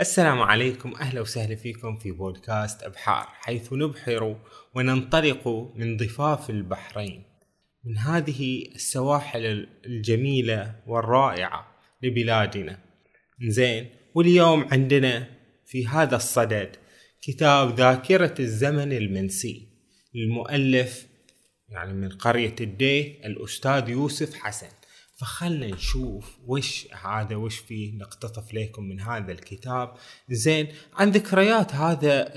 السلام عليكم أهلا وسهلا فيكم في بودكاست أبحار حيث نبحر وننطلق من ضفاف البحرين. من هذه السواحل الجميلة والرائعة لبلادنا. زين واليوم عندنا في هذا الصدد كتاب ذاكرة الزمن المنسي للمؤلف يعني من قرية الديه الأستاذ يوسف حسن. فخلنا نشوف وش هذا وش فيه نقتطف لكم من هذا الكتاب. زين عن ذكريات هذا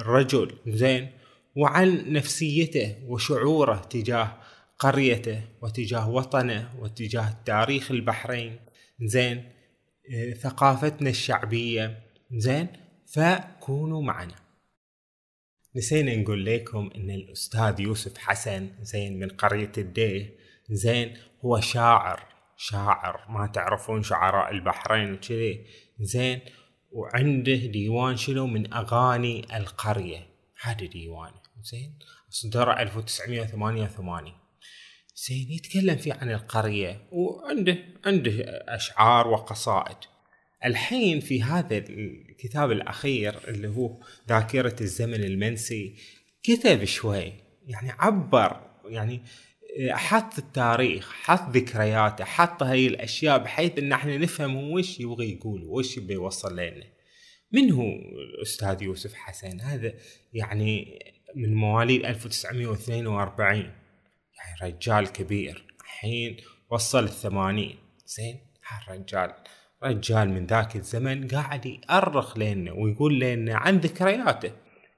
الرجل زين وعن نفسيته وشعوره تجاه قريته وتجاه وطنه وتجاه تاريخ البحرين. زين ثقافتنا الشعبية. زين فكونوا معنا. نسينا نقول لكم إن الأستاذ يوسف حسن زين من قرية الديه. زين هو شاعر شاعر ما تعرفون شعراء البحرين وكذي. زين وعنده ديوان شنو؟ من أغاني القرية. هذا ديوانه زين صدر 1988 زين يتكلم فيه عن القرية وعنده عنده أشعار وقصائد. الحين في هذا الكتاب الأخير اللي هو ذاكرة الزمن المنسي كتب شوي يعني عبر يعني حط التاريخ حط ذكرياته حط هاي الأشياء بحيث إن إحنا نفهم وش يبغى يقول وش يبغى يوصل لنا. من هو الأستاذ يوسف حسن هذا يعني من مواليد 1942 يعني رجال كبير. الحين وصل الثمانين. زين؟ هالرجال رجال من ذاك الزمن قاعد يأرخ لنا ويقول لنا عن ذكرياته.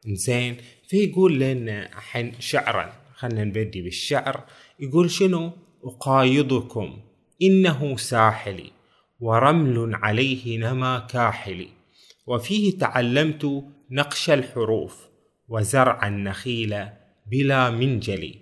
زين؟ فيقول لنا الحين شعرا. خلنا نبدي بالشعر يقول شنو؟ أقايضكم إنه ساحلي ورمل عليه نما كاحلي. وفيه تعلمت نقش الحروف وزرع النخيل بلا منجل.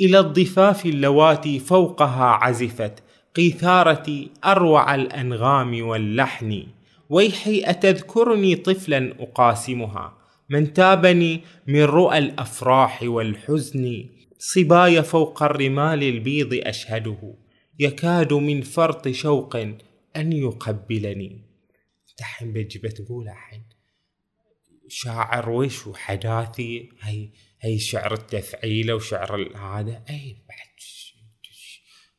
إلى الضفاف اللواتي فوقها عزفت قيثارة أروع الأنغام واللحن. ويحي أتذكرني طفلا أقاسمها من تابني من رؤى الأفراح والحزن. صباي فوق الرمال البيض أشهده. يكاد من فرط شوق أن يقبلني. دحين بتجي بتقول الحين شاعر وش وحداثي؟ هي هي شعر التفعيلة وشعر هذا. أي بعد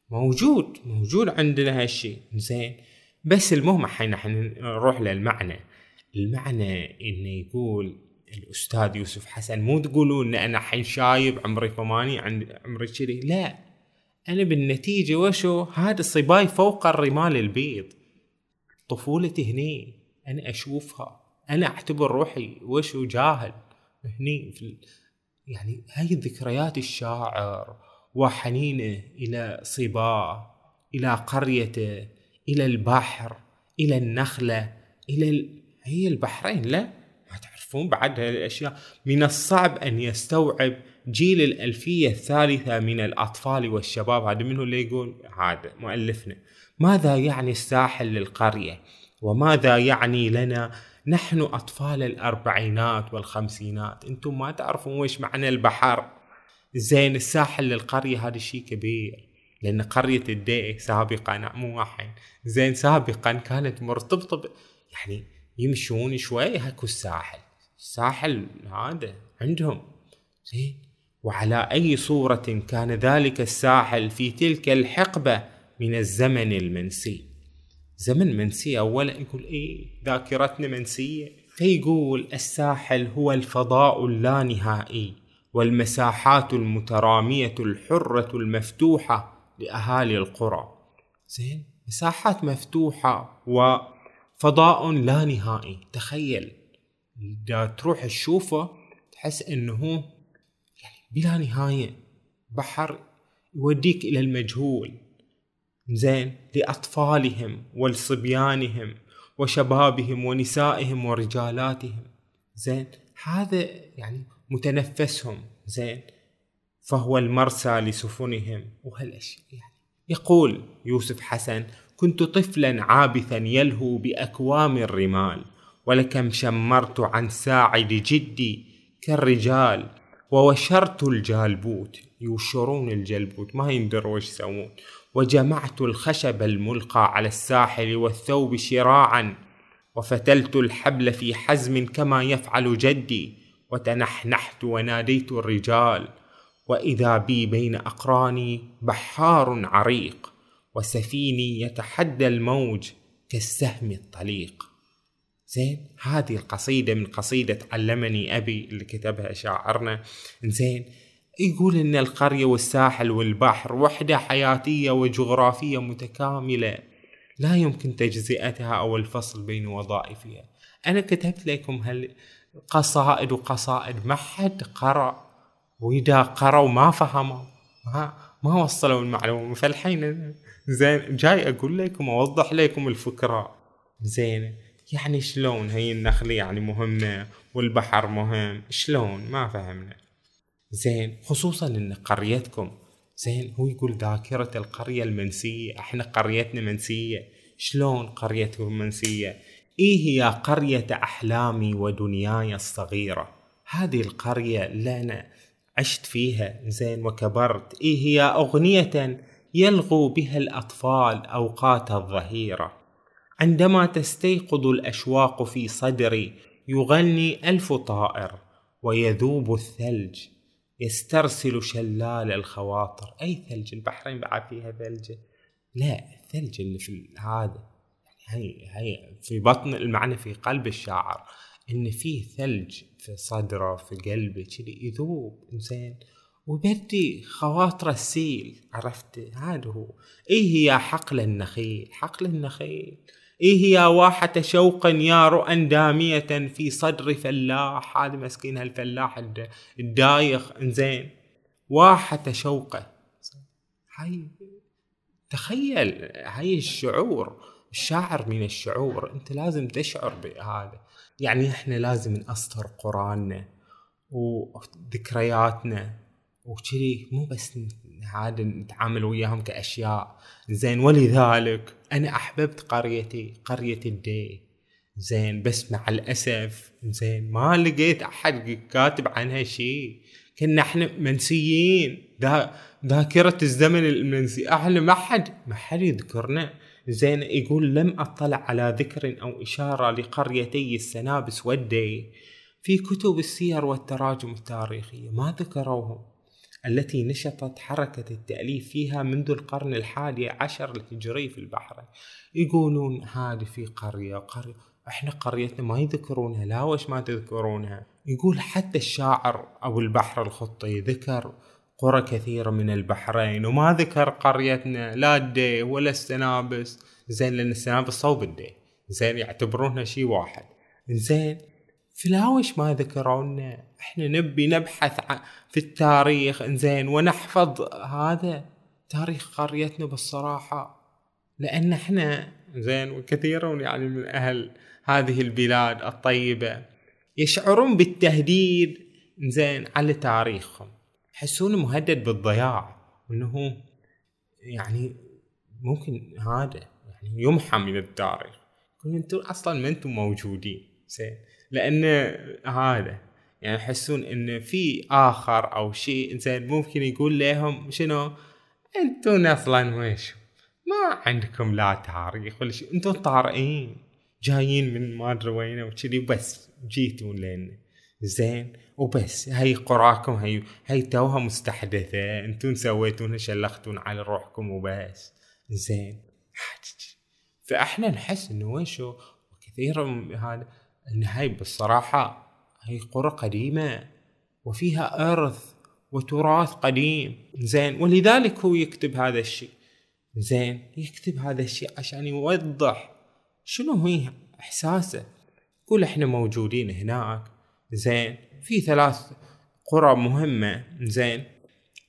موجود موجود عندنا هالشيء زين. بس المهم الحين نروح للمعنى. المعنى إنه يقول الأستاذ يوسف حسن مو تقولون إن أنا الحين شايب عمري ثمانية عمري كذي. لا. أنا بالنتيجة وشو؟ هذا صباي فوق الرمال البيض. طفولتي هني. أنا أشوفها. أنا أعتبر روحي وشو جاهل. هني في يعني هاي ذكريات الشاعر وحنينه إلى صباه إلى قريته إلى البحر إلى النخلة إلى ال... هي البحرين. لا. تعرفون بعد هذه الأشياء. من الصعب أن يستوعب جيل الألفية الثالثة من الأطفال والشباب. هذا منه اللي يقول؟ هذا مؤلفنا. ماذا يعني الساحل للقرية؟ وماذا يعني لنا؟ نحن أطفال الأربعينات والخمسينات. أنتم ما تعرفون وش معنى البحر. زين الساحل للقرية هذا شيء كبير. لأن قرية الدي سابقا مو واحد. زين سابقا كانت مرتبطة يعني يمشون شوي هاكو الساحل. الساحل هذا عندهم. زين. وعلى أي صورة كان ذلك الساحل في تلك الحقبة من الزمن المنسي؟ زمن منسي أولا يقول إيه ذاكرتنا منسية. فيقول الساحل هو الفضاء اللانهائي والمساحات المترامية الحرة المفتوحة لأهالي القرى. زين. مساحات مفتوحة وفضاء لا نهائي تخيل. اذا تروح تشوفه تحس إنه هو يعني بلا نهاية بحر يوديك إلى المجهول. زين لأطفالهم ولصبيانهم وشبابهم ونسائهم ورجالاتهم. زين هذا يعني متنفسهم. زين فهو المرسى لسفنهم. وهالاشياء يعني يقول يوسف حسن كنت طفلا عابثا يلهو بأكوام الرمال. ولكم شمرت عن ساعد جدي كالرجال ووشرت الجالبوت. يوشرون الجلبوت ما يندروا وش يسوون. وجمعت الخشب الملقى على الساحل والثوب شراعا. وفتلت الحبل في حزم كما يفعل جدي. وتنحنحت وناديت الرجال. وإذا بي بين أقراني بحار عريق. وسفيني يتحدى الموج كالسهم الطليق. زين هذه القصيدة من قصيدة علمني أبي اللي كتبها شاعرنا. زين يقول إن القرية والساحل والبحر وحدة حياتية وجغرافية متكاملة لا يمكن تجزئتها أو الفصل بين وظائفها. أنا كتبت لكم هالقصائد وقصائد ما حد قرأ وإذا قرأوا ما فهموا ما ما وصلوا المعلومة. فالحين زين جاي أقول لكم أوضح لكم الفكرة. زين يعني شلون هي النخلة يعني مهمة والبحر مهم؟ شلون؟ ما فهمنا. زين خصوصا إن قريتكم. زين هو يقول ذاكرة القرية المنسية. إحنا قريتنا منسية. شلون قريتكم منسية؟ إيه هي قرية أحلامي ودنياي الصغيرة؟ هذه القرية اللي أنا عشت فيها زين وكبرت. إيه هي أغنية يلغو بها الأطفال أوقات الظهيرة؟ عندما تستيقظ الأشواق في صدري يغني ألف طائر ويذوب الثلج. يسترسل شلال الخواطر. أي ثلج؟ البحرين بعد فيها ثلجة لا الثلج اللي في هذا. يعني هي هي في بطن المعنى في قلب الشاعر. إن في ثلج في صدره في قلبه كذي يذوب انزين وبدي خواطر السيل. عرفت؟ هذا هو. إيه هي حقل النخيل؟ حقل النخيل إيه يا واحة شوق يا رؤى دامية في صدر فلاح؟ هذا مسكين هالفلاح الدايخ. إنزين. واحة شوقه هاي تخيل هاي الشعور الشاعر من الشعور. أنت لازم تشعر بهذا. يعني إحنا لازم نأسطر قرآننا وذكرياتنا وكذي. مو بس هذا نتعامل وياهم كأشياء. زين ولذلك أنا أحببت قريتي قرية الدي. زين بس مع الأسف زين ما لقيت أحد كاتب عنها شيء. كنا إحنا منسيين. ذاكرة الزمن المنسي. إحنا ما حد ما حد يذكرنا. زين يقول لم أطلع على ذكر أو إشارة لقريتي السنابس والدي. في كتب السير والتراجم التاريخية. ما ذكروهم. التي نشطت حركة التأليف فيها منذ القرن الحادي عشر الهجري في البحرين يقولون هذه في قرية قرية. إحنا قريتنا ما يذكرونها لا وش ما تذكرونها؟ يقول حتى الشاعر أبو البحر الخطي ذكر قرى كثيرة من البحرين وما ذكر قريتنا لا الديه ولا السنابس. زين لأن السنابس صوب الديه. زين يعتبرونها شيء واحد. زين فلاوش ما ذكرونا إحنا نبي نبحث في التاريخ إنزين ونحفظ هذا تاريخ قريتنا بالصراحة. لأن إحنا زين وكثيرون يعني من أهل هذه البلاد الطيبة يشعرون بالتهديد زين على تاريخهم. يحسون مهدد بالضياع وإنه يعني ممكن هذا يعني يمحى من التاريخ. أنتم أصلا ما أنتم موجودين. زين. لأن هذا يعني يحسون إن في آخر أو شيء زين ممكن يقول لهم شنو؟ أنتم أصلا ويش؟ ما عندكم لا تاريخ ولا شيء. أنتم طارئين جايين من ما أدري وين وكذي بس جيتوا لنا زين وبس. هي قراكم هي هي توها مستحدثة. أنتم سويتونها شلختون على روحكم وبس. زين. فإحنا نحس إنه ويشو وكثير من هذا ان هاي بالصراحة هي قرى قديمة وفيها إرث وتراث قديم. زين ولذلك هو يكتب هذا الشيء. زين يكتب هذا الشيء عشان يوضح شنو هي إحساسه. يقول إحنا موجودين هناك. زين في ثلاث قرى مهمة. زين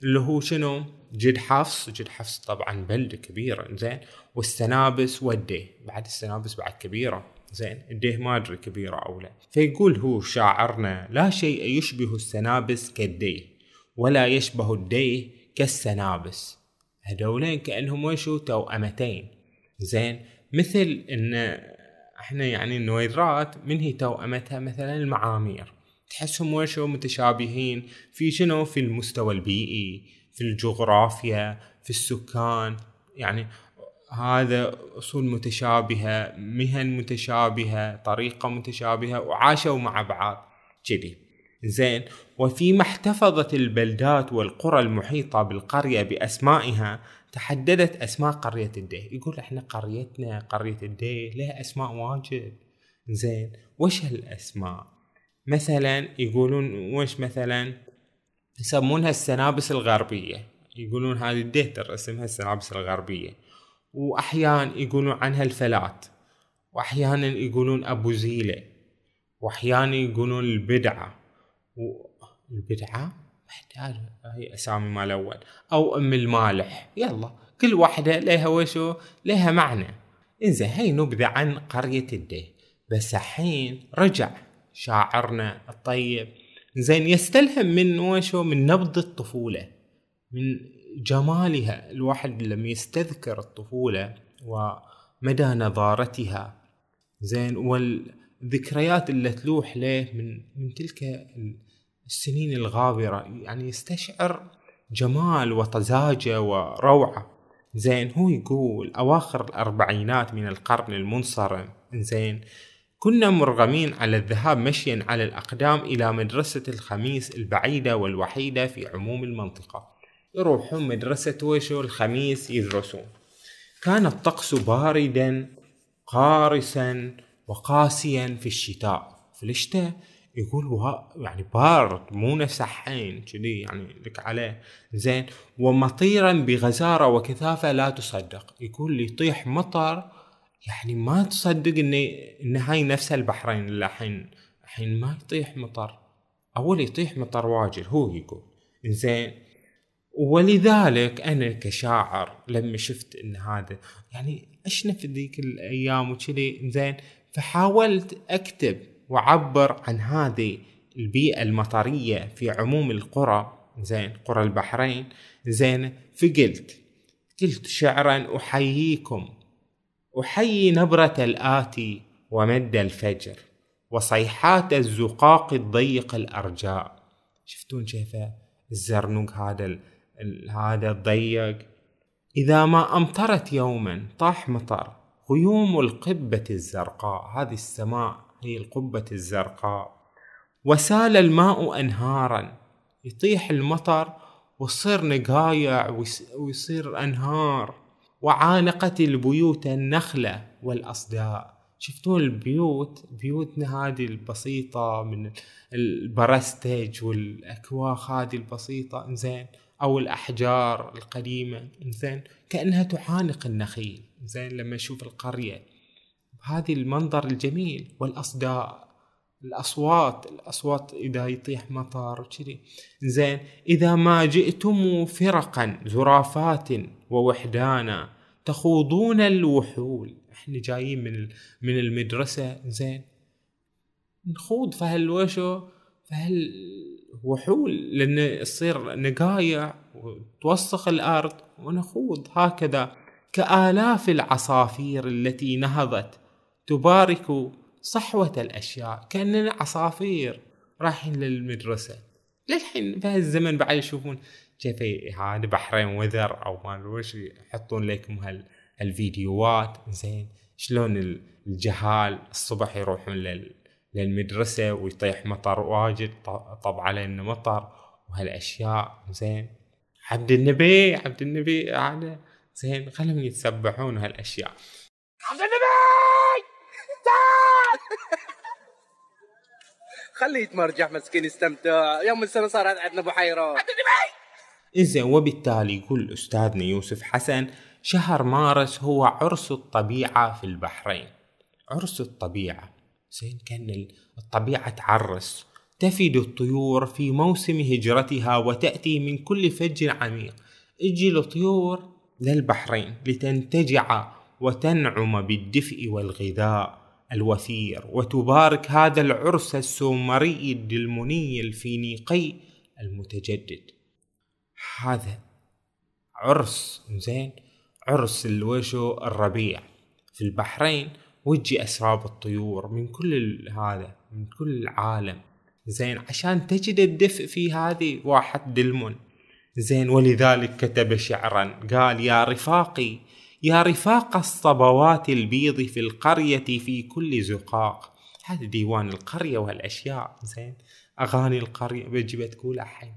اللي هو شنو؟ جد حفص. جد حفص طبعا بلدة كبيرة زين والسنابس ودي بعد السنابس بعد كبيرة. زين الديه ما أدري كبيرة أو لا. فيقول هو شاعرنا لا شيء يشبه السنابس كالديه ولا يشبه الديه كالسنابس. هذولين كأنهم وشو توأمتين زين مثل إن إحنا يعني النويرات من هي توأمتها مثلا المعامير. تحسهم وشو متشابهين. في شنو؟ في المستوى البيئي في الجغرافيا في السكان. يعني هذا أصول متشابهة مهن متشابهة طريقة متشابهة وعاشوا مع بعض كذي زين وفيما احتفظت البلدات والقرى المحيطة بالقرية بأسمائها تحددت أسماء قرية الديه يقول إحنا قريتنا قرية الديه لها أسماء واجد. زين وش هالأسماء؟ مثلا يقولون وش مثلا؟ يسمونها السنابس الغربية. يقولون هذه الديه ترى اسمها السنابس الغربية. وأحيانا يقولون عنها الفلات وأحيانا يقولون أبو زيلة وأحيانا يقولون البدعة. والبدعة محتاج هي أسامي مال أول. أو أم المالح. يلا كل واحدة لها وشو؟ لها معنى. إنزين هي نبذة عن قرية الديه بس الحين رجع شاعرنا الطيب. زين يستلهم من وشو؟ من نبض الطفولة. من جمالها الواحد لما يستذكر الطفولة ومدى نضارتها زين والذكريات اللي تلوح له من من تلك السنين الغابرة يعني يستشعر جمال وطزاجة وروعة. زين هو يقول أواخر الأربعينات من القرن المنصرم. زين كنا مرغمين على الذهاب مشيا على الأقدام إلى مدرسة الخميس البعيدة والوحيدة في عموم المنطقة. يروحون مدرسة ويشو الخميس يدرسون. كان الطقس باردا قارسا وقاسيا في الشتاء. في الشتاء يقول يعني بارد مو نفس الحين كذي يعني لك عليه زين. ومطيرا بغزارة وكثافة لا تصدق. يقول يطيح مطر يعني ما تصدق ان إن هاي نفس البحرين اللي الحين الحين ما يطيح مطر. أول يطيح مطر واجد هو يقول. زين ولذلك أنا كشاعر لما شفت إن هذا يعني اشنف ذيك الأيام وكذي؟ زين فحاولت أكتب وعبر عن هذه البيئة المطرية في عموم القرى زين قرى البحرين. زين فقلت قلت شعرا أحييكم. أحيي نبرة الآتي ومد الفجر وصيحات الزقاق الضيق الأرجاء. شفتون كيف الزرنوق هذا هذا الضيق إذا ما أمطرت يوما طاح مطر. غيوم القبة الزرقاء. هذه السماء هي القبة الزرقاء. وسال الماء أنهارا. يطيح المطر وتصير نقايع ويصير أنهار. وعانقت البيوت النخلة والأصداء. شفتون البيوت؟ بيوتنا هذه البسيطة من البرستج والأكواخ هذه البسيطة. زين أو الأحجار القديمة زين كأنها تعانق النخيل زين لما أشوف القرية. هذه المنظر الجميل والأصداء الأصوات الأصوات إذا يطيح مطر وكذي. زين إذا ما جئتم فرقا زرافات ووحدانا تخوضون الوحول. إحنا جايين من من المدرسة زين نخوض فهالوشو فهالوحول لأن تصير نقايع وتوسخ الأرض ونخوض هكذا. كآلاف العصافير التي نهضت تبارك صحوة الأشياء كأننا عصافير رايحين للمدرسة. للحين في هالزمن بعد يشوفون كيف هذا بحرين وذر أو ما وش يحطون لكم هال الفيديوهات زين شلون الجهال الصبح يروحون لل للمدرسة ويطيح مطر واجد طب علينا مطر وهالأشياء زين. عبد النبي عبد النبي هذا زين خلهم يتسبحون هالأشياء. عبد النبي! خليه يتمرجح مسكين يستمتع. يوم السنة صار عندنا بحيره إذن وبالتالي يقول أستاذنا يوسف حسن شهر مارس هو عرس الطبيعة في البحرين. عرس الطبيعة. زين كان الطبيعة تعرس. تفد الطيور في موسم هجرتها وتأتي من كل فج عميق. أجي الطيور للبحرين لتنتجع وتنعم بالدفء والغذاء الوثير وتبارك هذا العرس السومري الدلموني الفينيقي المتجدد. هذا عرس زين عرس الوشو الربيع. في البحرين وجي أسراب الطيور من كل هذا من كل العالم. زين عشان تجد الدفء في هذه واحد دلمون. زين ولذلك كتب شعرا قال يا رفاقي يا رفاق الصبوات البيض في القرية في كل زقاق. هذا ديوان القرية والأشياء. زين أغاني القرية. بجي بتقول الحين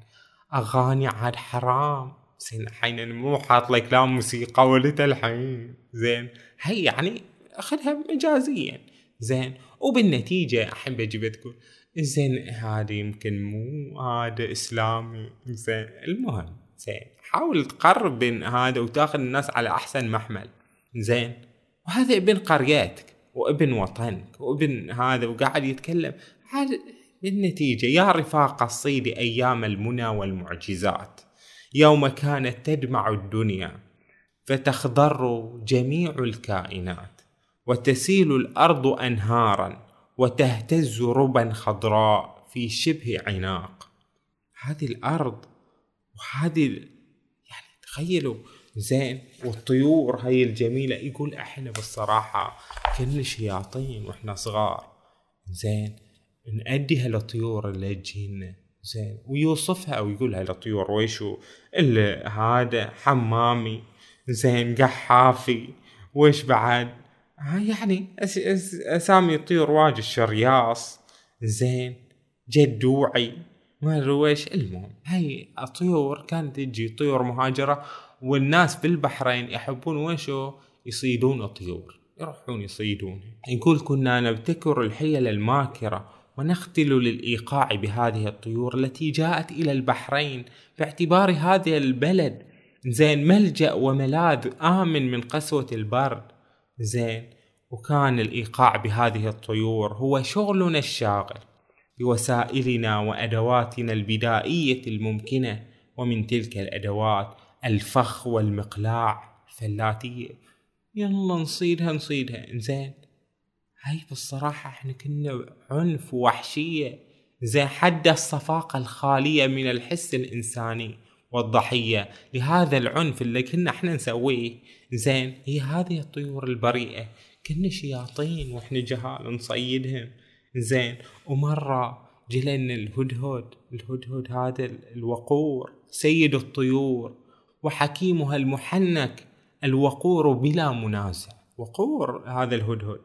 أغاني عاد حرام. زين الحين مو حاط لك لا موسيقى ولا الحين زين هي يعني أخذها مجازيا زين. وبالنتيجة الحين بجي بتقول زين هذا يمكن مو هذا إسلامي زين. المهم زين. حاول تقرب بين هذا وتأخذ الناس على أحسن محمل. زين. وهذا ابن قريتك وابن وطنك وابن هذا وقاعد يتكلم. هذا بالنتيجة يا رفاق الصيد أيام المنى والمعجزات يوم كانت تدمع الدنيا فتخضر جميع الكائنات. وتسيل الأرض أنهارا وتهتز ربا خضراء في شبه عناق. هذه الأرض وهذه يعني تخيلوا زين والطيور هاي الجميلة يقول إحنا بالصراحة كنا شياطين وإحنا صغار زين نأدي هالطيور اللي تجينا زين ويوصفها ويقولها للطيور ويشو؟ اللي هذا حمامي زين قحافي ويش بعد؟ يعني أس أس أسامي الطيور واجد. شرياص زين جدوعي ما أدري ويش المهم هاي الطيور كانت تجي طيور مهاجرة والناس بالبحرين يحبون ويشو يصيدون الطيور يروحون يصيدون. يقول كنا نبتكر الحيل الماكرة ونختل للإيقاع بهذه الطيور التي جاءت إلى البحرين باعتبار هذا البلد. زين ملجأ وملاذ آمن من قسوة البرد. زين. وكان الإيقاع بهذه الطيور هو شغلنا الشاغل بوسائلنا وأدواتنا البدائية الممكنة ومن تلك الأدوات الفخ والمقلاع الفلاتية. يلا نصيدها نصيدها. زين. هاي بالصراحة إحنا كنا عنف ووحشية زين حد الصفاقة الخالية من الحس الإنساني. والضحية. لهذا العنف اللي كنا إحنا نسويه زين هي هذه الطيور البريئة. كنا شياطين وإحنا جهال نصيدهم. زين ومرة جلنا الهدهد الهدهد هذا الوقور سيد الطيور وحكيمها المحنك الوقور بلا منازع. وقور هذا الهدهد.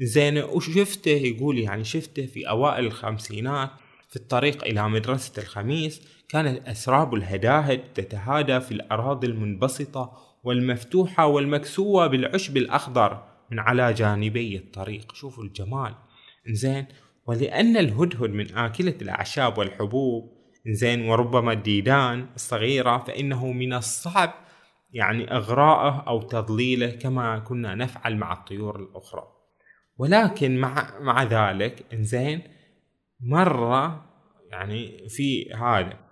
زين وشفته يقول يعني شفته في أوائل الخمسينات في الطريق إلى مدرسة الخميس. كانت أسراب الهداهد تتهادى في الأراضي المنبسطة والمفتوحة والمكسوة بالعشب الأخضر من على جانبي الطريق. شوفوا الجمال. زين ولأن الهدهد من آكلة الأعشاب والحبوب زين وربما الديدان الصغيرة فإنه من الصعب يعني إغراءه أو تضليله كما كنا نفعل مع الطيور الأخرى. ولكن مع مع ذلك زين مرة يعني في هذا.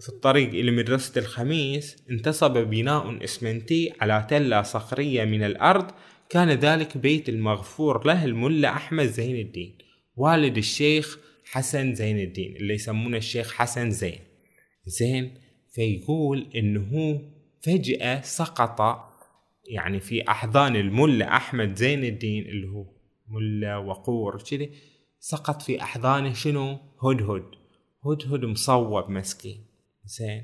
في الطريق إلى مدرسة الخميس انتصب بناء إسمنتي على تلة صخرية من الأرض. كان ذلك بيت المغفور له الملا أحمد زين الدين والد الشيخ حسن زين الدين اللي يسمونه الشيخ حسن زين. زين فيقول إنه فجأة سقط يعني في أحضان الملا أحمد زين الدين اللي هو ملا وقور كذي سقط في أحضانه شنو؟ هدهد. هدهد مصوب مسكين. زين.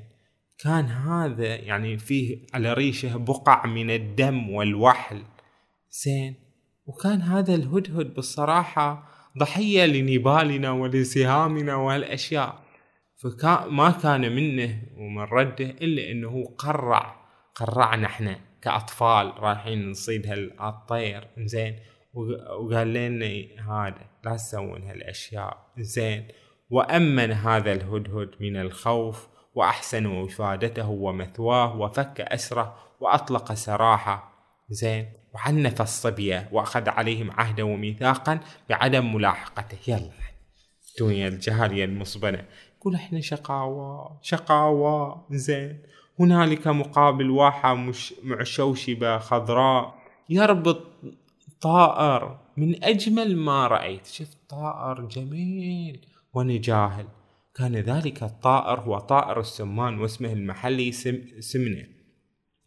كان هذا يعني فيه على ريشه بقع من الدم والوحل. زين. وكان هذا الهدهد بالصراحة ضحية لنبالنا ولسهامنا وهالأشياء فما كان منه ومن رده إلا أنه قرع. قرعنا إحنا كأطفال رايحين نصيد هالطير زين. وقال لنا هذا لا تسوون هالأشياء. زين. وأمن هذا الهدهد من الخوف وأحسن وفادته ومثواه وفك أسره وأطلق سراحه. زين. وعنف الصبية وأخذ عليهم عهدا وميثاقا بعدم ملاحقته. يلا. دنيا الجهالية المصبنة. يقول إحنا شقاوة شقاوة. زين. هنالك مقابل واحة مش معشوشبة خضراء. يربط طائر من أجمل ما رأيت. شفت طائر جميل وأنا جاهل كان ذلك الطائر هو طائر السمان واسمه المحلي سم سمنة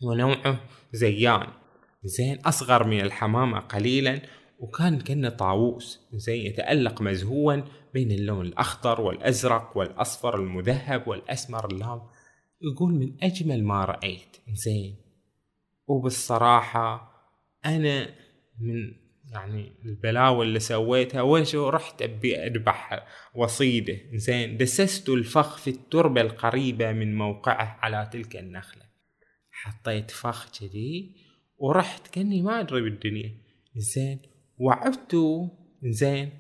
ونوعه زيان. زين أصغر من الحمامة قليلا وكان كأنه طاووس. زين يتألق مزهوا بين اللون الأخضر والأزرق والأصفر المذهب والأسمر اللام يقول من أجمل ما رأيت. زين وبالصراحة أنا من يعني البلاوي اللي سويتها شيء رحت أبي أذبح وصيدة؟ زين دسست الفخ في التربة القريبة من موقعه على تلك النخلة. حطيت فخ كذي ورحت كأني ما أدري بالدنيا. زين وعبته زين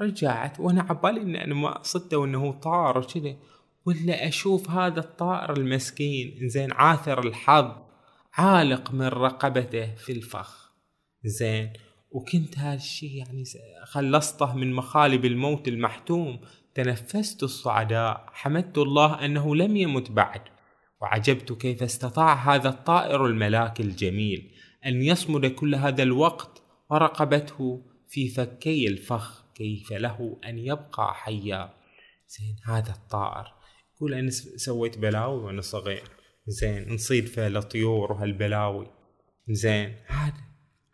رجعت وأنا عبالي ان أنا ما صدته انه طار وكذا ولا أشوف هذا الطائر المسكين. زين عاثر الحظ عالق من رقبته في الفخ. زين. وكنت هذا الشيء يعني خلصته من مخالب الموت المحتوم. تنفست الصعداء. حمدت الله أنه لم يمت بعد. وعجبت كيف استطاع هذا الطائر الملاك الجميل أن يصمد كل هذا الوقت ورقبته في فكي الفخ كيف له أن يبقى حيا. زين هذا الطائر. يقول أنا سويت بلاوي وأنا صغير. زين نصيد فيه الطيور وهالبلاوي. زين هذا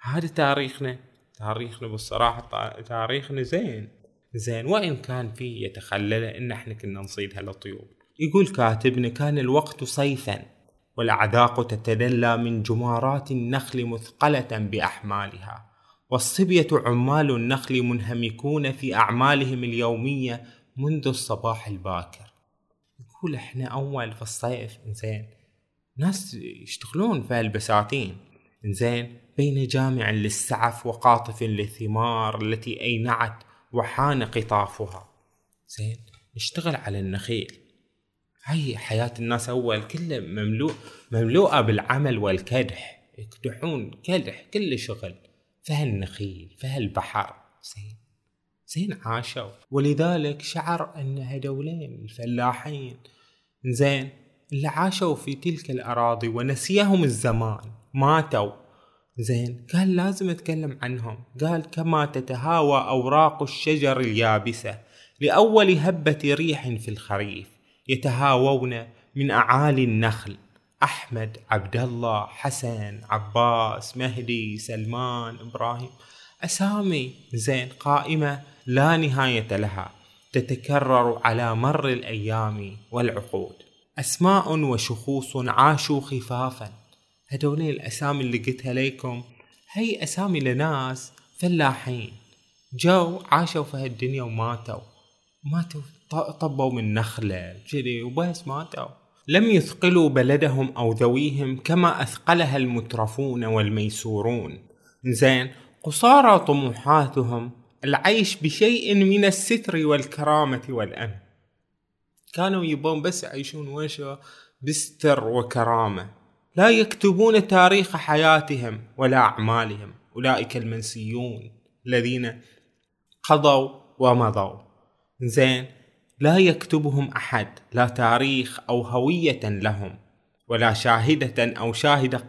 هذا تاريخنا. تاريخنا بالصراحة تاريخنا زين. زين وإن كان فيه يتخلل إن إحنا كنا نصيد هالطيور. يقول كاتبنا كان الوقت صيفا والأعذاق تتدلى من جمارات النخل مثقلة بأحمالها والصبية عمال النخل منهمكون في أعمالهم اليومية منذ الصباح الباكر. يقول إحنا أول في الصيف إنزين ناس يشتغلون في البساتين إنزين بين جامع للسعف وقاطف للثمار التي أينعت وحان قطافها. زين نشتغل على النخيل. هاي حياة الناس أول كلها مملوء مملوءة بالعمل والكدح. يكدحون كدح كل شغل. فهالنخيل فهالبحر زين زين عاشوا. ولذلك شعر أن هدولين الفلاحين. زين اللي عاشوا في تلك الأراضي ونسيهم الزمان. ماتوا. زين قال لازم أتكلم عنهم. قال كما تتهاوى أوراق الشجر اليابسة لأول هبة ريح في الخريف يتهاوون من أعالي النخل. أحمد عبد الله حسن عباس مهدي سلمان إبراهيم. أسامي زين قائمة لا نهاية لها تتكرر على مر الأيام والعقود. أسماء وشخوص عاشوا خفافا هدول الأسامي اللي قلتها لكم هي أسامي لناس فلاحين. جو عاشوا في هالدنيا وماتوا. ماتوا طبوا من نخلة جري وبس ماتوا. لم يثقلوا بلدهم أو ذويهم كما أثقلها المترفون والميسورون. زين قصارى طموحاتهم العيش بشيء من الستر والكرامة والأمن. كانوا يبون بس يعيشون وشو بستر وكرامة. لا يكتبون تاريخ حياتهم ولا أعمالهم. أولئك المنسيون الذين قضوا ومضوا. زين لا يكتبهم أحد لا تاريخ أو هوية لهم ولا شاهدة أو شاهدة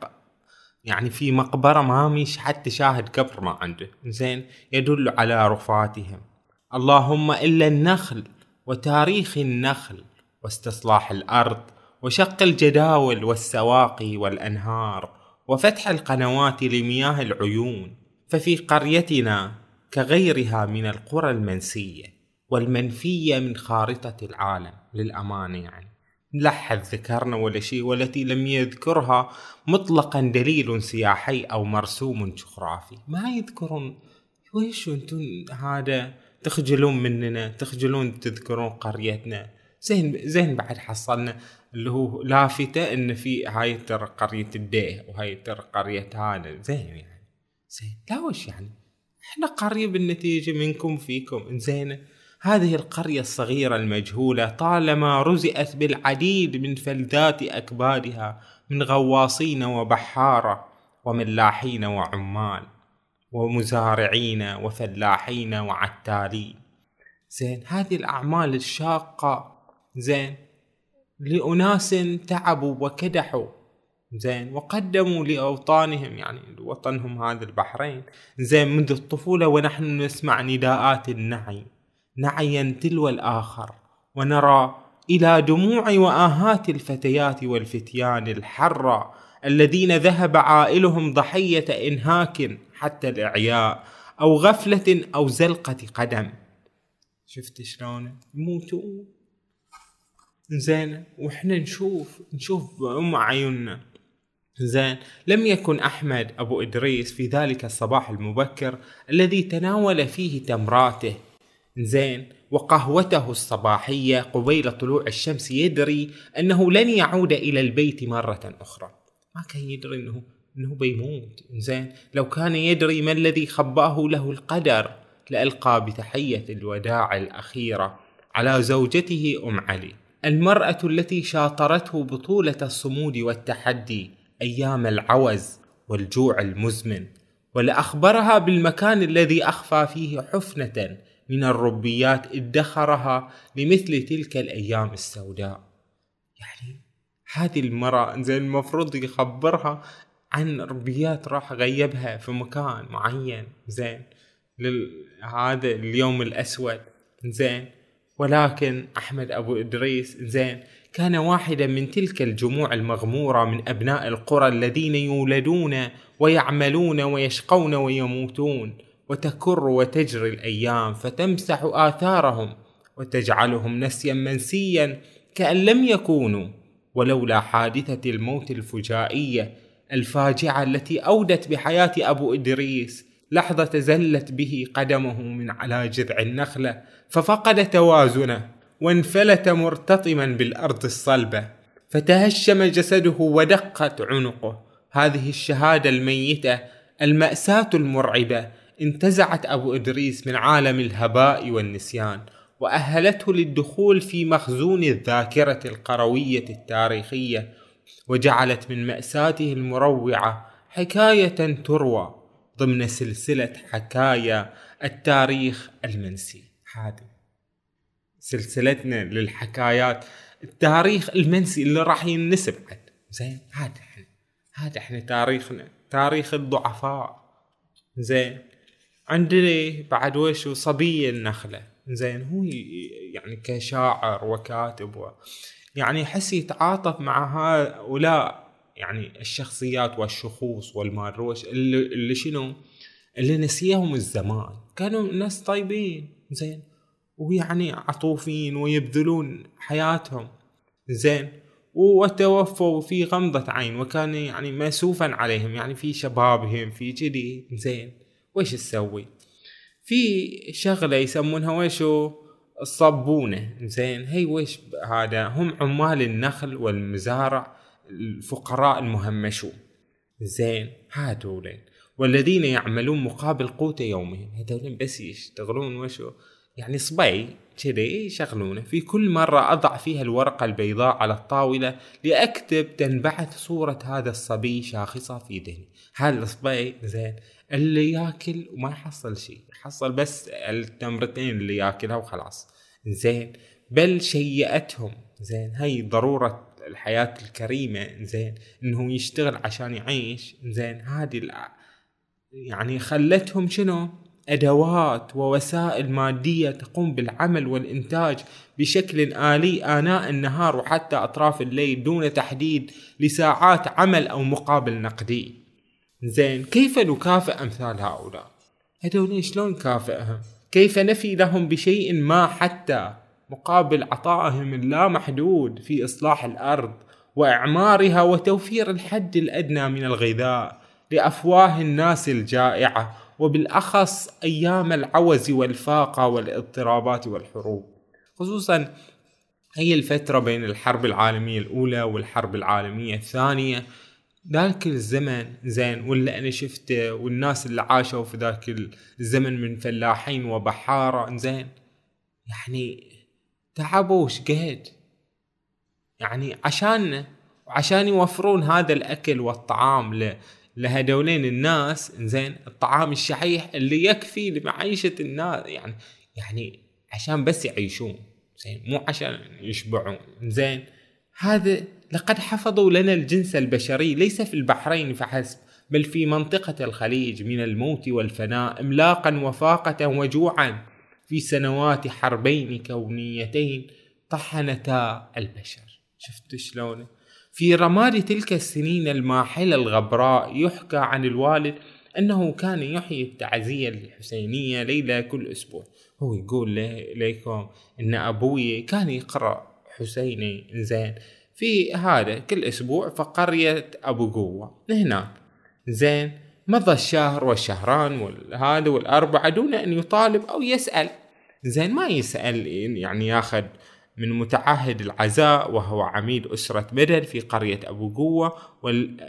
يعني في مقبرة ما مش حتى شاهد قبر ما عنده. زين يدل على رفاتهم. اللهم إلا النخل وتاريخ النخل واستصلاح الأرض وشق الجداول والسواقي والأنهار وفتح القنوات لمياه العيون ففي قريتنا كغيرها من القرى المنسية والمنفية من خارطة العالم للأمانة يعني. لحد ذكرنا ولا شيء والتي لم يذكرها مطلقا دليل سياحي أو مرسوم جغرافي. ما يذكرون؟ ويش أنتم هذا تخجلون مننا تخجلون تذكرون قريتنا؟ زين زين بعد حصلنا اللي هو لافتة إن في هاي ترى قرية الديه وهاي ترى قرية هذا. زين يعني. زين. لا وش يعني؟ إحنا قرية بالنتيجة منكم فيكم. زين. هذه القرية الصغيرة المجهولة طالما رزئت بالعديد من فلذات أكبادها من غواصين وبحارة وملاحين وعمال ومزارعين وفلاحين وعتالين. زين. هذه الأعمال الشاقة زين. لأناس تعبوا وكدحوا. زين. وقدموا لأوطانهم يعني وطنهم هذا البحرين. زين. منذ الطفولة ونحن نسمع نداءات النعي. نعيا تلو الآخر. ونرى إلى دموع وآهات الفتيات والفتيان الحرة الذين ذهب عائلهم ضحية إنهاك حتى الإعياء أو غفلة أو زلقة قدم. شفت شلون؟ يموتون زين وإحنا نشوف نشوف بأم عيوننا. زين لم يكن أحمد أبو إدريس في ذلك الصباح المبكر الذي تناول فيه تمراته. زين وقهوته الصباحية قبيل طلوع الشمس يدري أنه لن يعود إلى البيت مرة أخرى. ما كان يدري أنه أنه بيموت. زين لو كان يدري ما الذي خباه له القدر لألقى بتحية الوداع الأخيرة على زوجته أم علي. المرأة التي شاطرته بطولة الصمود والتحدي أيام العوز والجوع المزمن ولأخبرها بالمكان الذي أخفى فيه حفنة من الربيات ادخرها لمثل تلك الأيام السوداء. يعني هذه المرأة زين المفروض يخبرها عن ربيات راح غيبها في مكان معين زين هذا اليوم الأسود زين ولكن أحمد أبو إدريس زين كان واحدا من تلك الجموع المغمورة من أبناء القرى الذين يولدون ويعملون ويشقون ويموتون. وتكر وتجري الأيام فتمسح آثارهم وتجعلهم نسيا منسيا كأن لم يكونوا. ولولا حادثة الموت الفجائية الفاجعة التي أودت بحياة أبو إدريس لحظة زلت به قدمه من على جذع النخلة ففقد توازنه وانفلت مرتطما بالأرض الصلبة. فتهشم جسده ودقت عنقه. هذه الشهادة الميتة المأساة المرعبة انتزعت أبو إدريس من عالم الهباء والنسيان وأهلته للدخول في مخزون الذاكرة القروية التاريخية وجعلت من مأساته المروعة حكاية تروى. ضمن سلسلة حكايا التاريخ المنسي. هذه سلسلتنا للحكايات. التاريخ المنسي اللي راح ينسب عد زين هذا إحنا هذا إحنا تاريخنا تاريخ الضعفاء. زين عندنا بعد وش صبي النخلة. زين هو يعني كشاعر وكاتب و يعني يحس يتعاطف مع هؤلاء يعني الشخصيات والشخوص والماروش اللي, اللي شنو؟ اللي نسيهم الزمان. كانوا ناس طيبين زين. ويعني عطوفين ويبذلون حياتهم زين. وتوفوا في غمضة عين وكان يعني مسوفا عليهم. يعني في شبابهم في جدي زين. وش تسوي؟ في شغلة يسمونها وشو الصبونة زين. هي وش هذا؟ هم عمال النخل والمزارع الفقراء المهمشون. زين هذولين والذين يعملون مقابل قوت يومهم. هذولين بس يشتغلون وشو؟ يعني صبي كذي يشغلونه. في كل مرة أضع فيها الورقة البيضاء على الطاولة لأكتب تنبعث صورة هذا الصبي شاخصة في ذهني هذا الصبي زين اللي ياكل وما يحصل شيء. يحصل بس التمرتين اللي ياكلها وخلاص. زين بل شيئتهم. زين هي ضرورة الحياة الكريمة زين إنه يشتغل عشان يعيش زين هذه يعني خلتهم شنو أدوات ووسائل مادية تقوم بالعمل والإنتاج بشكل آلي آناء النهار وحتى أطراف الليل دون تحديد لساعات عمل أو مقابل نقدي. زين كيف نكافئ أمثال هؤلاء؟ هذول شلون نكافئهم؟ كيف نفي لهم بشيء ما حتى مقابل عطائهم اللامحدود في إصلاح الأرض وإعمارها وتوفير الحد الأدنى من الغذاء لأفواه الناس الجائعة وبالأخص أيام العوز والفاقة والاضطرابات والحروب. خصوصا هي الفترة بين الحرب العالمية الأولى والحرب العالمية الثانية. ذاك الزمن زين واللي أنا شفته والناس اللي عاشوا في ذاك الزمن من فلاحين وبحارة زين. يعني تعبوا شقد يعني عشان وعشان يوفرون هذا الأكل والطعام لهدولين الناس زين الطعام الشحيح اللي يكفي لمعيشة الناس. يعني يعني عشان بس يعيشون زين مو عشان يشبعون. زين هذا لقد حفظوا لنا الجنس البشري ليس في البحرين فحسب بل في منطقة الخليج من الموت والفناء املاقا وفاقة وجوعا. في سنوات حربين كونيتين طحنتا البشر. شفت شلون؟ في رماد تلك السنين الماحلة الغبراء يحكى عن الوالد أنه كان يحيي التعزية الحسينية ليلة كل أسبوع. هو يقول ليكم أن أبوي كان يقرأ حسيني زين في هذا كل أسبوع في قرية أبو قوة. هناك زين مضى الشهر والشهران والهذا والأربعة دون أن يطالب أو يسأل. زين ما يسأل يعني ياخذ من متعهد العزاء وهو عميد أسرة بدر في قرية أبو قوة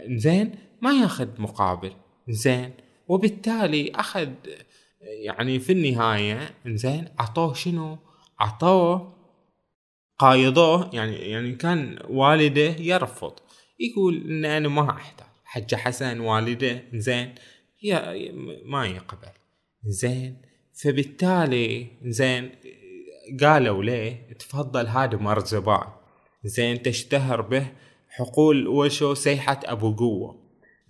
زين ما ياخذ مقابل. زين وبالتالي أخذ يعني في النهاية زين عطوه شنو؟ عطوه قايضوه يعني يعني كان والده يرفض. يقول إن أنا ما أحتاج. حج حسن والده زين يا ما يقبل. زين فبالتالي زين قالوا ليه تفضل هذا مرزبان زين تشتهر به حقول وشو سيحة أبو قوة.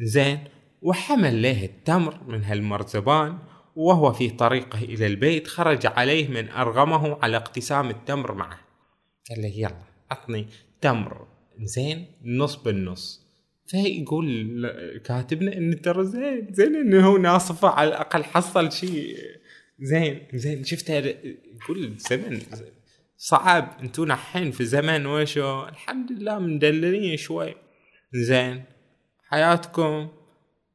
زين وحمل له التمر من هالمرزبان وهو في طريقه إلى البيت خرج عليه من أرغمه على اقتسام التمر معه. قال له يلا عطني تمر. زين نص بالنص. فيقول كاتبنا إن ترى زين زين إنه هو ناصفه على الأقل حصل شيء. زين. زين شفتها يقول زمن صعب. انتو نحين في زمن وشو؟ الحمد لله مدللين شوي. زين. حياتكم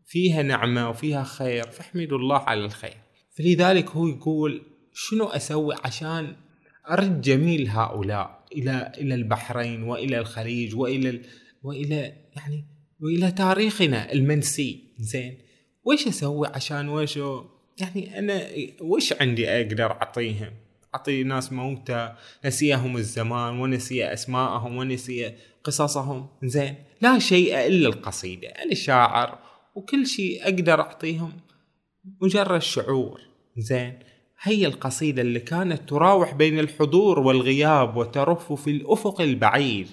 فيها نعمة وفيها خير. فاحمدوا الله على الخير. فلذلك هو يقول شنو أسوي عشان أرد جميل هؤلاء إلى إلى البحرين وإلى الخليج وإلى ال... وإلى يعني وإلى تاريخنا المنسي. زين. وش أسوي عشان وشو؟ يعني أنا وش عندي أقدر أعطيهم؟ أعطي ناس موتى نسيهم الزمان ونسي أسماءهم ونسي قصصهم. زين لا شيء إلا القصيدة أنا شاعر وكل شيء أقدر أعطيهم مجرد شعور. زين هي القصيدة اللي كانت تراوح بين الحضور والغياب وترف في الأفق البعيد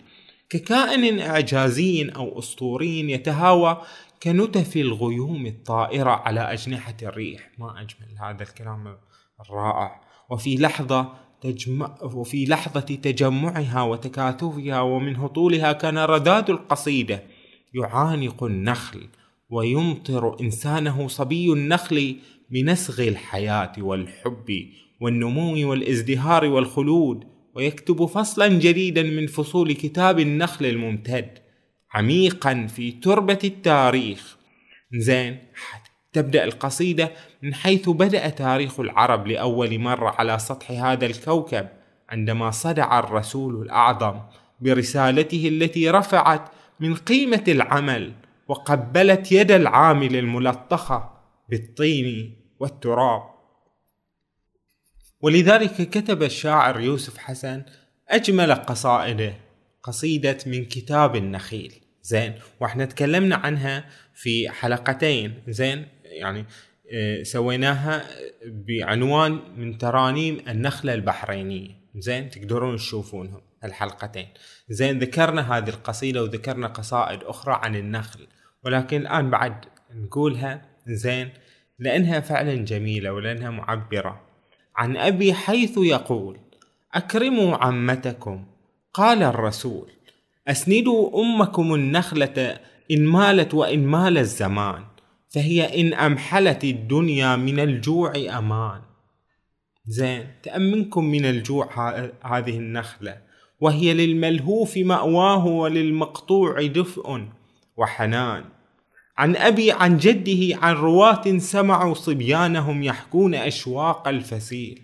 ككائن إعجازي أو أسطوري يتهاوى كنتف الغيوم الطائرة على أجنحة الريح. ما أجمل هذا الكلام الرائع. وفي لحظة تجمع وفي لحظة تجمعها وتكاثفها ومن هطولها كان رداد القصيدة يعانق النخل ويمطر إنسانه صبي النخل بنسغ الحياة والحب والنمو والازدهار والخلود. ويكتب فصلا جديدا من فصول كتاب النخل الممتد عميقا في تربة التاريخ. زين تبدأ القصيدة من حيث بدأ تاريخ العرب لأول مرة على سطح هذا الكوكب عندما صدع الرسول الأعظم برسالته التي رفعت من قيمة العمل وقبلت يد العامل الملطخة بالطين والتراب. ولذلك كتب الشاعر يوسف حسن أجمل قصائده قصيدة من كتاب النخيل. زين وإحنا تكلمنا عنها في حلقتين. زين يعني آه سويناها بعنوان من ترانيم النخلة البحرينية. زين تقدرون تشوفونهم الحلقتين. زين ذكرنا هذه القصيدة وذكرنا قصائد أخرى عن النخل ولكن الآن بعد نقولها. زين لأنها فعلا جميلة ولأنها معبرة. عن أبي حيث يقول أكرموا عمتكم. قال الرسول أسندوا أمكم النخلة إن مالت وإن مال الزمان فهي إن أمحلت الدنيا من الجوع أمان. زين تأمنكم من الجوع هذه النخلة وهي للملهوف مأواه وللمقطوع دفء وحنان. عن أبي عن جده عن رواة سمعوا صبيانهم يحكون أشواق الفسيل.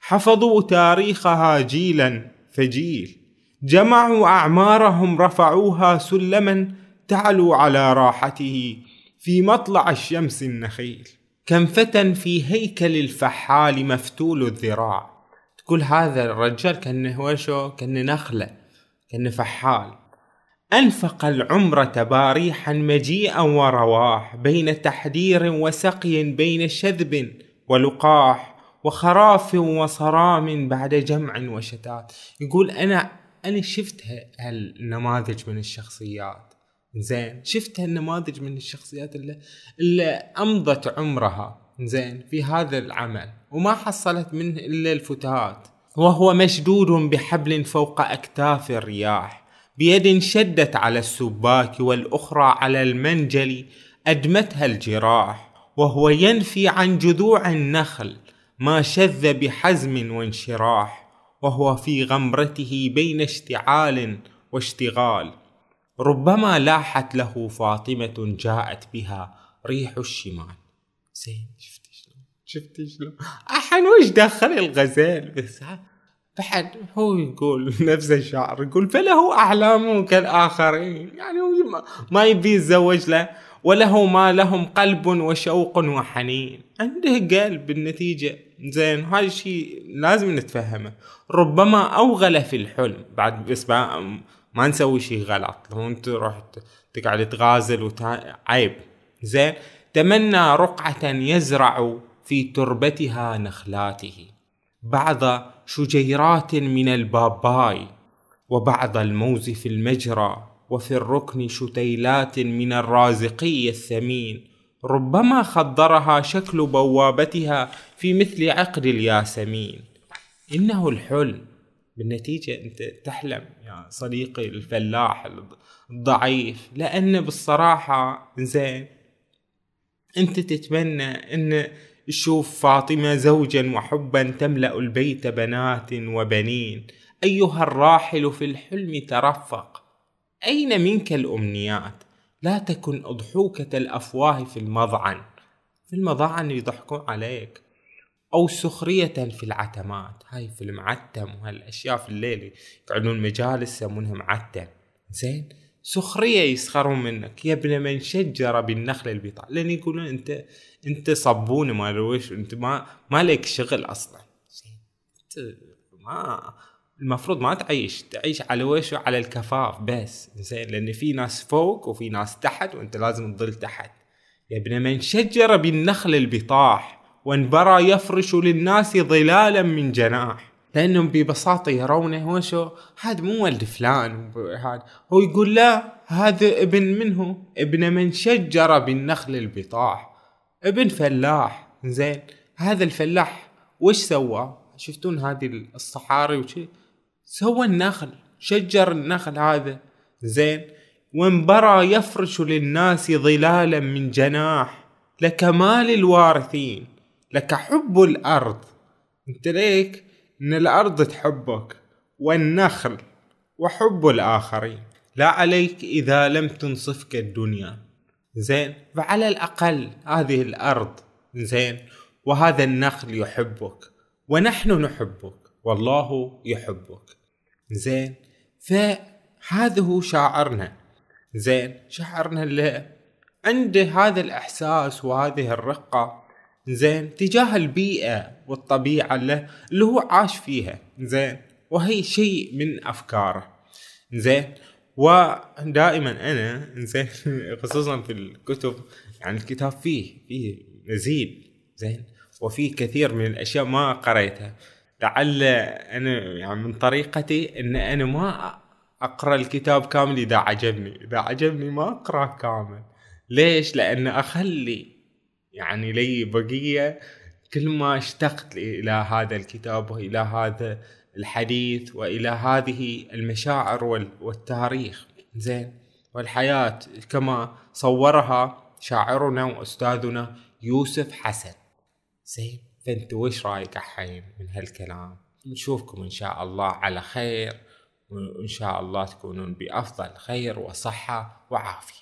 حفظوا تاريخها جيلا فجيل. جمعوا أعمارهم رفعوها سلما تعلو على راحته في مطلع الشمس النخيل. كم فتى في هيكل الفحال مفتول الذراع. تقول هذا الرجال كأنه وشو؟ كأنه نخلة كأنه فحال. أنفق العمر تباريحا مجيئا ورواح بين تحدير وسقي بين شذب ولقاح وخراف وصرام بعد جمع وشتات. يقول أنا أنا شفت هالنماذج من الشخصيات. زين شفت هالنماذج من الشخصيات اللي, اللي أمضت عمرها. زين في هذا العمل. وما حصلت منه إلا الفتات. وهو مشدود بحبل فوق أكتاف الرياح. بيد شدت على السباك والأخرى على المنجل أدمتها الجراح وهو ينفي عن جذوع النخل ما شذ بحزم وانشراح وهو في غمرته بين اشتعال واشتغال. ربما لاحت له فاطمة جاءت بها ريح الشمال. زين شفت شلون؟ شفت شلون؟ أحن وش دخل الغزال؟ بس بعد هو يقول نفس الشعر يقول فله أحلام كالآخرين. يعني هو ما يبي يتزوج له وله ما لهم قلب وشوق وحنين. عنده قلب بالنتيجة. زين هذا الشيء لازم نتفهمه. ربما أوغل في الحلم. بعد بس ما, نسوي شيء غلط. لو انت رحت تقعد تغازل وتا... عيب زين تمنى رقعة يزرع في تربتها نخلاته. بعض شجيرات من الباباي وبعض الموز في المجرى وفي الركن شتيلات من الرازقي الثمين. ربما خضرها شكل بوابتها في مثل عقد الياسمين. إنه الحلم. بالنتيجة أنت تحلم يا صديقي الفلاح الضعيف. لأن بالصراحة زين أنت تتمنى أن تشوف فاطمة زوجا وحبا تملأ البيت بنات وبنين. أيها الراحل في الحلم ترفق. أين منك الأمنيات؟ لا تكن أضحوكة الأفواه في المضعن. في المضاعن يضحكون عليك. أو سخرية في العتمات. هاي في المعتم وهالأشياء في الليل يقعدون مجالس يسمونها معتم. زين؟ سخرية يسخرون منك. يا ابن من شجر بالنخل البطاء لأن يقولون أنت أنت صبون ما وش. أنت ما ما لك شغل أصلا. أنت ما المفروض ما تعيش. تعيش على وش؟ على الكفاف بس. زين. لأن في ناس فوق وفي ناس تحت وأنت لازم تظل تحت. يا ابن من شجر بالنخل البطاح وانبرى يفرش للناس ظلالا من جناح. لأنهم ببساطة يرونه وشو هذا مو ولد فلان هذا. هو يقول لا هذا ابن منه ابن من شجر بالنخل البطاح. ابن فلاح. زين. هذا الفلاح وش سوى؟ شفتون هذه الصحاري وشي؟ سوى النخل شجر النخل هذا. زين. وانبرى يفرش للناس ظلالا من جناح. لكمال الوارثين. لك حب الأرض. انت ليك إن الأرض تحبك والنخل وحب الآخرين. لا عليك إذا لم تنصفك الدنيا. زين؟ فعلى الأقل هذه الأرض زين؟ وهذا النخل يحبك ونحن نحبك والله يحبك. زين؟ فهذا هو شاعرنا. زين؟ شاعرنا اللي عنده هذا الإحساس وهذه الرقة. زين تجاه البيئة والطبيعة اللي, اللي هو عاش فيها زين. وهي شيء من أفكاره زين. ودائما أنا زين خصوصا في الكتب يعني الكتاب فيه فيه مزيد زين. وفيه كثير من الأشياء ما قريتها. لعل أنا يعني من طريقتي أن أنا ما أقرأ الكتاب كامل إذا عجبني. إذا عجبني ما أقرأه كامل. ليش؟ لأن أخلي يعني لي بقية كل ما اشتقت إلى هذا الكتاب وإلى هذا الحديث وإلى هذه المشاعر والتاريخ. زين. والحياة كما صورها شاعرنا وأستاذنا يوسف حسن. زين. فأنت وش رأيك حين من هالكلام؟ نشوفكم إن شاء الله على خير وإن شاء الله تكونون بأفضل خير وصحة وعافية.